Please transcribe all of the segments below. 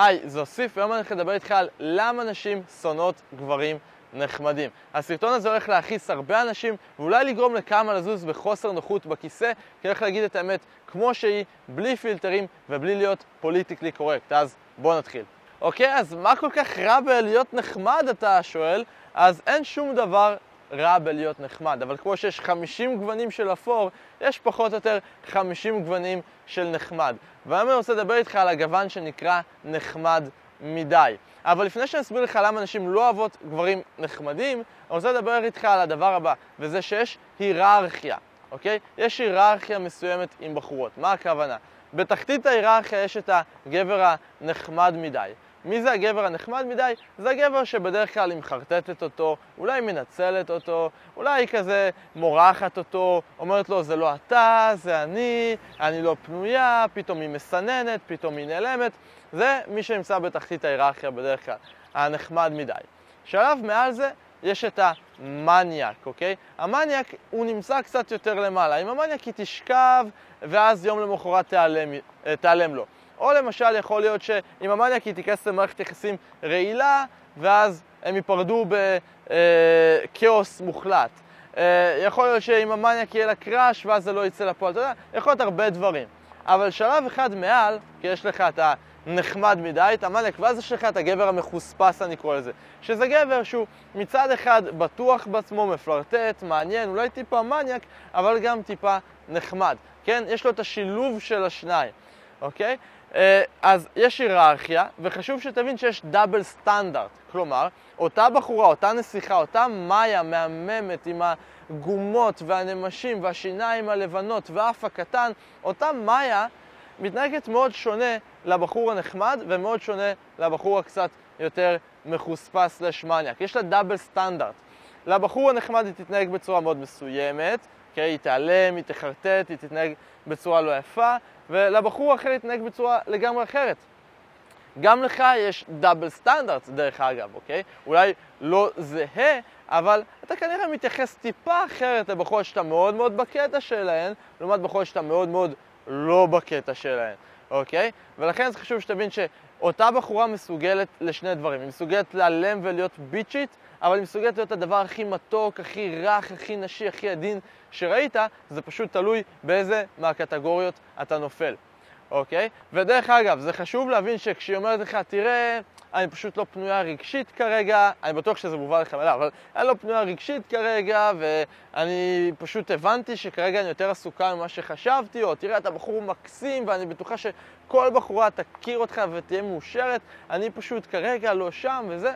היי, זה אוסיף, והיום אני הולך לדבר איתך על למה נשים שונאות גברים נחמדים. הסרטון הזה הולך להכעיס הרבה אנשים, ואולי לגרום לכמה לזוז בחוסר נוחות בכיסא, כי הולך להגיד את האמת כמו שהיא, בלי פילטרים ובלי להיות פוליטיקלי קורקט. אז בואו נתחיל. אוקיי, אז מה כל כך רע בלהיות נחמד, אתה שואל? אז אין שום דבר רע בלהיות נחמד, אבל כמו שיש 50 גוונים של אפור, יש פחות או יותר 50 גוונים של נחמד. והיום אני רוצה לדבר איתך על הגוון שנקרא נחמד מדי. אבל לפני שאני אסביר לך למה נשים לא אוהבות גברים נחמדים, אני רוצה לדבר איתך על הדבר הבא, וזה שיש היררכיה, אוקיי? יש היררכיה מסוימת עם בחורות. מה הכוונה? בתחתית ההיררכיה יש את הגבר הנחמד מדי. מי זה הגבר הנחמד מדי? זה הגבר שבדרך כלל היא מחרטטת אותו, אולי מנצלת אותו, אולי היא כזה מורחת אותו, אומרת לו זה לא אתה, זה אני, אני לא פנויה, פתאום היא מסננת, פתאום היא נעלמת. זה מי שנמצא בתחתית ההיררכיה בדרך כלל, הנחמד מדי. שלב מעל זה יש את המניאק, אוקיי? המניאק הוא נמצא קצת יותר למעלה. עם המניאק היא תשכב ואז יום למחרת תיעלם לו. או למשל יכול להיות שעם המניאק היא תיכנס למערכת יחסים רעילה ואז הם ייפרדו בכאוס מוחלט. אה, יכול להיות שעם המניאק יהיה לה קראש ואז זה לא יצא לפועל, אתה יודע, יכול להיות הרבה דברים. אבל שלב אחד מעל, כי יש לך את הנחמד מדי, את המניאק, ואז יש לך את הגבר המחוספס, אני קורא לזה. שזה גבר שהוא מצד אחד בטוח בעצמו, מפלרטט, מעניין, אולי טיפה מניאק, אבל גם טיפה נחמד. כן? יש לו את השילוב של השניים, אוקיי? אה, אז יש היררכיה, וחשוב שתבין שיש דאבל סטנדרט. כלומר, אותה בחורה, אותה נסיכה, אותה מאיה מהממת עם הגומות והנמשים והשיניים הלבנות והאף הקטן, אותה מאיה מתנהגת מאוד שונה לבחור הנחמד ומאוד שונה לבחור הקצת יותר מחוספס לשמניאק. יש לה דאבל סטנדרט. לבחור הנחמד היא תתנהג בצורה מאוד מסוימת, כי היא תיעלם, היא תחרטט, היא תתנהג בצורה לא יפה, ולבחור האחר יתנהג בצורה לגמרי אחרת. גם לך יש דאבל סטנדרט, דרך אגב, אוקיי? אולי לא זהה, אבל אתה כנראה מתייחס טיפה אחרת לבחורות שאתה מאוד מאוד בקטע שלהן, לעומת בחורות שאתה מאוד מאוד לא בקטע שלהן, אוקיי? ולכן זה חשוב שתבין שאותה בחורה מסוגלת לשני דברים. היא מסוגלת להיעלם ולהיות ביצ'ית, אבל היא מסוגלת להיות הדבר הכי מתוק, הכי רך, הכי נשי, הכי עדין שראית, זה פשוט תלוי באיזה מהקטגוריות אתה נופל, אוקיי? ודרך אגב, זה חשוב להבין שכשהיא אומרת לך, תראה, אני פשוט לא פנויה רגשית כרגע, אני בטוח שזה מובן לך מאליו, אבל אני לא פנויה רגשית כרגע, ואני פשוט הבנתי שכרגע אני יותר עסוקה ממה שחשבתי, או תראה, אתה בחור מקסים, ואני בטוחה שכל בחורה תכיר אותך ותהיה מאושרת, אני פשוט כרגע לא שם וזה.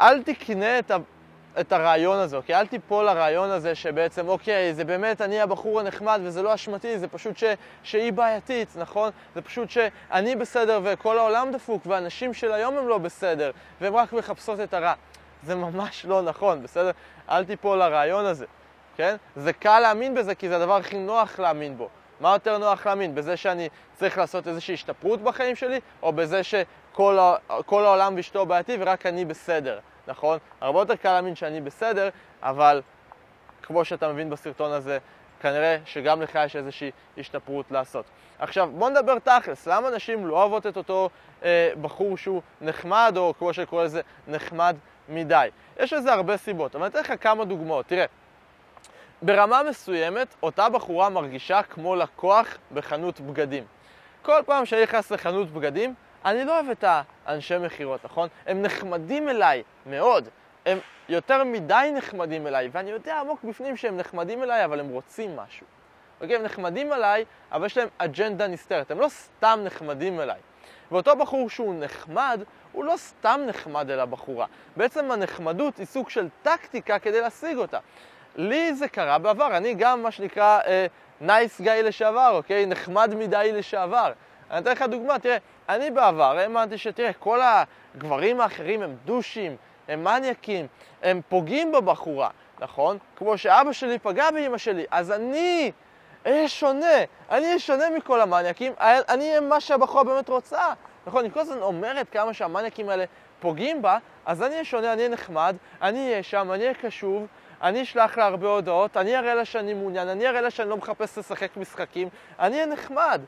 אל תקנה את, ה, את הרעיון הזה, אוקיי? אל תיפול לרעיון הזה שבעצם, אוקיי, זה באמת אני הבחור הנחמד וזה לא אשמתי, זה פשוט ש, שהיא בעייתית, נכון? זה פשוט שאני בסדר וכל העולם דפוק והנשים של היום הם לא בסדר והן רק מחפשות את הרע. זה ממש לא נכון, בסדר? אל תיפול לרעיון הזה, כן? זה קל להאמין בזה כי זה הדבר הכי נוח להאמין בו. מה יותר נוח להאמין? בזה שאני צריך לעשות איזושהי השתפרות בחיים שלי, או בזה שכל העולם ואשתו בעייתי ורק אני בסדר, נכון? הרבה יותר קל להאמין שאני בסדר, אבל כמו שאתה מבין בסרטון הזה, כנראה שגם לך יש איזושהי השתפרות לעשות. עכשיו, בוא נדבר תכלס, למה נשים לא אוהבות את אותו אה, בחור שהוא נחמד, או כמו שקורא לזה, נחמד מדי? יש לזה הרבה סיבות, אבל אני אתן לך כמה דוגמאות. תראה, ברמה מסוימת, אותה בחורה מרגישה כמו לקוח בחנות בגדים. כל פעם שאני נכנס לחנות בגדים, אני לא אוהב את האנשי מכירות, נכון? הם נחמדים אליי מאוד. הם יותר מדי נחמדים אליי, ואני יודע עמוק בפנים שהם נחמדים אליי, אבל הם רוצים משהו. אוקיי? הם נחמדים אליי, אבל יש להם אג'נדה נסתרת. הם לא סתם נחמדים אליי. ואותו בחור שהוא נחמד, הוא לא סתם נחמד אל הבחורה. בעצם הנחמדות היא סוג של טקטיקה כדי להשיג אותה. לי זה קרה בעבר, אני גם מה שנקרא נייס uh, גאי לשעבר, אוקיי? נחמד מדי לשעבר. אני אתן לך דוגמה, תראה, אני בעבר האמנתי שתראה, כל הגברים האחרים הם דושים, הם מניאקים, הם פוגעים בבחורה, נכון? כמו שאבא שלי פגע באמא שלי, אז אני אהיה שונה, אני אהיה שונה מכל המניאקים, אני אהיה מה שהבחורה באמת רוצה. נכון, היא כל הזמן אומרת כמה שהמניאקים האלה פוגעים בה, אז אני אהיה שונה, אני אהיה נחמד, אני אהיה שם, אני אהיה קשוב, אני אשלח לה הרבה הודעות, אני אראה לה שאני מעוניין, אני אראה לה שאני לא מחפש לשחק משחקים, אני אהיה נחמד.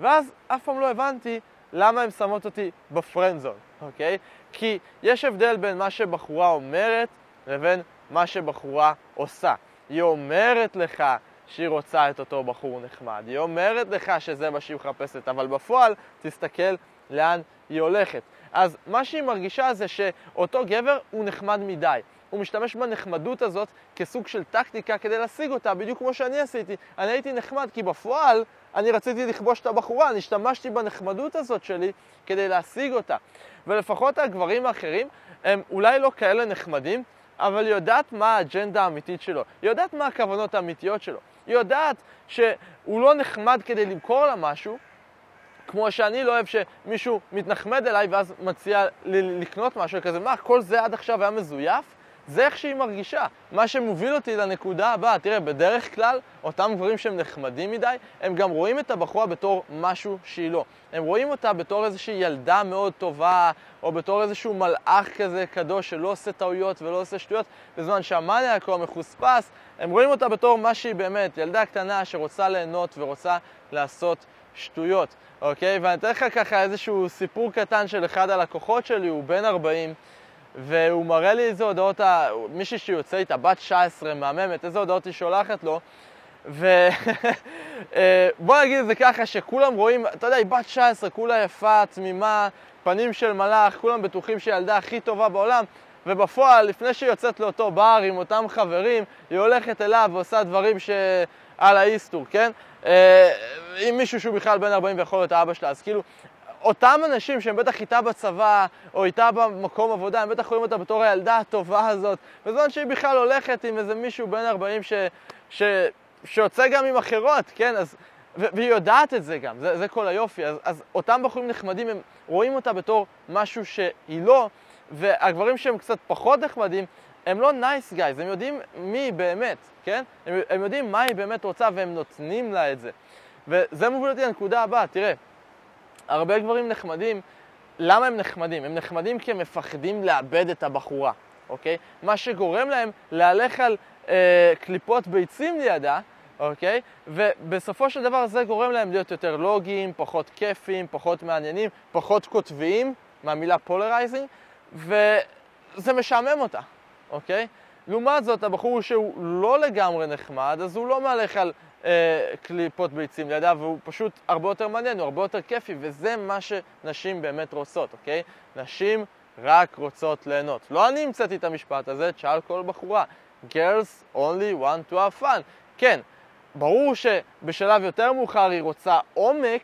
ואז אף פעם לא הבנתי למה הן שמות אותי בפרנדזון, אוקיי? כי יש הבדל בין מה שבחורה אומרת לבין מה שבחורה עושה. היא אומרת לך שהיא רוצה את אותו בחור נחמד, היא אומרת לך שזה מה שהיא מחפשת, אבל בפועל תסתכל לאן היא הולכת. אז מה שהיא מרגישה זה שאותו גבר הוא נחמד מדי. הוא משתמש בנחמדות הזאת כסוג של טקטיקה כדי להשיג אותה, בדיוק כמו שאני עשיתי. אני הייתי נחמד כי בפועל אני רציתי לכבוש את הבחורה, אני השתמשתי בנחמדות הזאת שלי כדי להשיג אותה. ולפחות הגברים האחרים הם אולי לא כאלה נחמדים, אבל היא יודעת מה האג'נדה האמיתית שלו, היא יודעת מה הכוונות האמיתיות שלו, היא יודעת שהוא לא נחמד כדי למכור לה משהו, כמו שאני לא אוהב שמישהו מתנחמד אליי ואז מציע לקנות משהו כזה, מה, כל זה עד עכשיו היה מזויף? זה איך שהיא מרגישה. מה שמוביל אותי לנקודה הבאה, תראה, בדרך כלל, אותם גברים שהם נחמדים מדי, הם גם רואים את הבחורה בתור משהו שהיא לא. הם רואים אותה בתור איזושהי ילדה מאוד טובה, או בתור איזשהו מלאך כזה קדוש שלא עושה טעויות ולא עושה שטויות, בזמן שהמניאק או המחוספס, הם רואים אותה בתור מה שהיא באמת, ילדה קטנה שרוצה ליהנות ורוצה לעשות שטויות, אוקיי? ואני אתן לך ככה איזשהו סיפור קטן של אחד הלקוחות שלי, הוא בן 40, והוא מראה לי איזה הודעות, מישהי שיוצא איתה, בת 19, מהממת, איזה הודעות היא שולחת לו. ובוא נגיד את זה ככה, שכולם רואים, אתה יודע, היא בת 19, כולה יפה, תמימה, פנים של מלאך, כולם בטוחים שהיא הילדה הכי טובה בעולם, ובפועל, לפני שהיא יוצאת לאותו בר עם אותם חברים, היא הולכת אליו ועושה דברים שעל האיסטור, כן? אה, עם מישהו שהוא בכלל בן 40 ויכול להיות האבא שלה, אז כאילו, אותם אנשים שהם בטח איתה בצבא, או איתה במקום עבודה, הם בטח רואים אותה בתור הילדה הטובה הזאת, בזמן שהיא בכלל הולכת עם איזה מישהו בן 40 ש, ש, שיוצא גם עם אחרות, כן? אז, והיא יודעת את זה גם, זה, זה כל היופי. אז, אז אותם בחורים נחמדים, הם רואים אותה בתור משהו שהיא לא, והגברים שהם קצת פחות נחמדים, הם לא nice nice guys, הם יודעים מי באמת, כן? הם, הם יודעים מה היא באמת רוצה והם נותנים לה את זה. וזה מוביל אותי לנקודה הבאה, תראה. הרבה גברים נחמדים, למה הם נחמדים? הם נחמדים כי הם מפחדים לאבד את הבחורה, אוקיי? מה שגורם להם להלך על אה, קליפות ביצים לידה, אוקיי? ובסופו של דבר זה גורם להם להיות יותר לוגיים, פחות כיפיים, פחות מעניינים, פחות קוטביים, מהמילה polarizing, וזה משעמם אותה, אוקיי? לעומת זאת, הבחור שהוא לא לגמרי נחמד, אז הוא לא מהלך על אה, קליפות ביצים לידיו, והוא פשוט הרבה יותר מעניין, הוא הרבה יותר כיפי, וזה מה שנשים באמת רוצות, אוקיי? נשים רק רוצות ליהנות. לא אני המצאתי את המשפט הזה, תשאל כל בחורה. Girls only want to have fun. כן, ברור שבשלב יותר מאוחר היא רוצה עומק,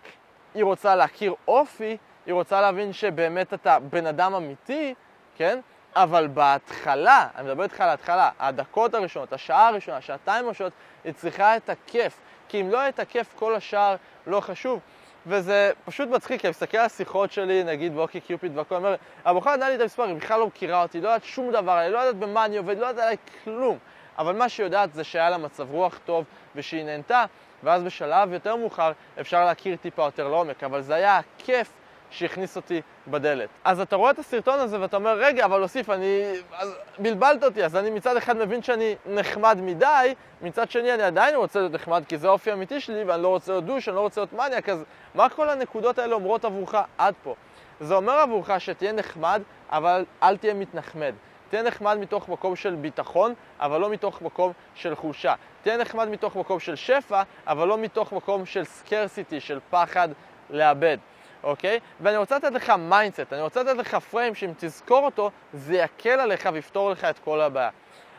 היא רוצה להכיר אופי, היא רוצה להבין שבאמת אתה בן אדם אמיתי, כן? אבל בהתחלה, אני מדבר איתך על ההתחלה, הדקות הראשונות, השעה הראשונה, השעתיים הראשונות, היא צריכה את הכיף. כי אם לא יהיה את הכיף, כל השאר לא חשוב. וזה פשוט מצחיק, כי אני מסתכל על השיחות שלי, נגיד באוקי קיופיד והכל, אומר, הבחורה נתנה לי את המספר, היא בכלל לא מכירה אותי, לא יודעת שום דבר עליי, לא יודעת במה אני עובד, לא יודעת עליי כלום. אבל מה שהיא יודעת זה שהיה לה מצב רוח טוב ושהיא נהנתה, ואז בשלב יותר מאוחר אפשר להכיר טיפה יותר לעומק, אבל זה היה הכיף שהכניס אותי בדלת. אז אתה רואה את הסרטון הזה ואתה אומר, רגע, אבל אוסיף, אני... אז בלבלת אותי, אז אני מצד אחד מבין שאני נחמד מדי, מצד שני אני עדיין רוצה להיות נחמד כי זה האופי האמיתי שלי ואני לא רוצה להיות douche, אני לא רוצה להיות מניאק, אז מה כל הנקודות האלה אומרות עבורך עד פה? זה אומר עבורך שתהיה נחמד, אבל אל תהיה מתנחמד. תהיה נחמד מתוך מקום של ביטחון, אבל לא מתוך מקום של חולשה. תהיה נחמד מתוך מקום של שפע, אבל לא מתוך מקום של scarcity, של פחד לאבד. אוקיי? ואני רוצה לתת לך mindset, אני רוצה לתת לך frame שאם תזכור אותו, זה יקל עליך ויפתור לך את כל הבעיה.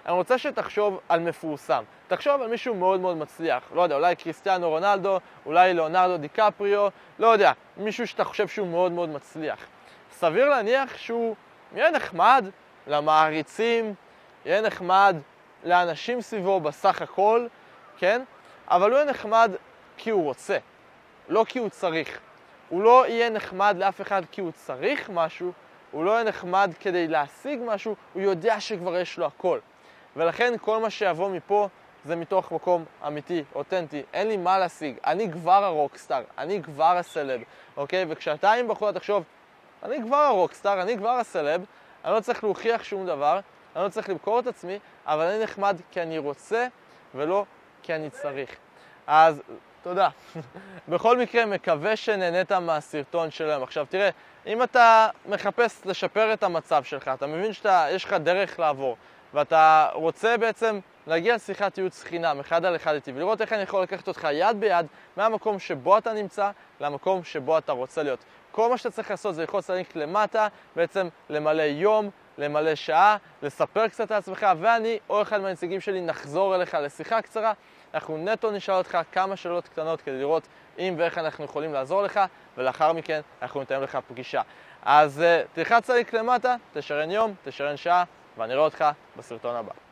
אני רוצה שתחשוב על מפורסם. תחשוב על מישהו מאוד מאוד מצליח. לא יודע, אולי קריסטיאנו רונלדו, אולי ליאונרדו דיקפריו, לא יודע, מישהו שאתה חושב שהוא מאוד מאוד מצליח. סביר להניח שהוא יהיה נחמד למעריצים, יהיה נחמד לאנשים סביבו בסך הכל, כן? אבל הוא יהיה נחמד כי הוא רוצה, לא כי הוא צריך. הוא לא יהיה נחמד לאף אחד כי הוא צריך משהו, הוא לא יהיה נחמד כדי להשיג משהו, הוא יודע שכבר יש לו הכל. ולכן כל מה שיבוא מפה זה מתוך מקום אמיתי, אותנטי, אין לי מה להשיג, אני כבר הרוקסטאר, אני כבר הסלב, אוקיי? וכשאתה עם בחורה תחשוב, אני כבר הרוקסטאר, אני כבר הסלב, אני לא צריך להוכיח שום דבר, אני לא צריך למכור את עצמי, אבל אני נחמד כי אני רוצה ולא כי אני צריך. אז תודה. בכל מקרה, מקווה שנהנית מהסרטון של היום. עכשיו תראה, אם אתה מחפש לשפר את המצב שלך, אתה מבין שיש לך דרך לעבור, ואתה רוצה בעצם להגיע לשיחת ייעוץ חינם, אחד על אחד איתי, ולראות איך אני יכול לקחת אותך יד ביד מהמקום שבו אתה נמצא למקום שבו אתה רוצה להיות. כל מה שאתה צריך לעשות זה ללחוץ ללינק למטה, בעצם למלא יום, למלא שעה, לספר קצת על עצמך, ואני או אחד מהנציגים שלי נחזור אליך לשיחה קצרה. אנחנו נטו נשאל אותך כמה שאלות קטנות כדי לראות אם ואיך אנחנו יכולים לעזור לך, ולאחר מכן אנחנו נתאם לך פגישה. אז uh, תלחץ ללינק למטה, תשרן יום, תשרן שעה, ואני רואה אותך בסרטון הבא.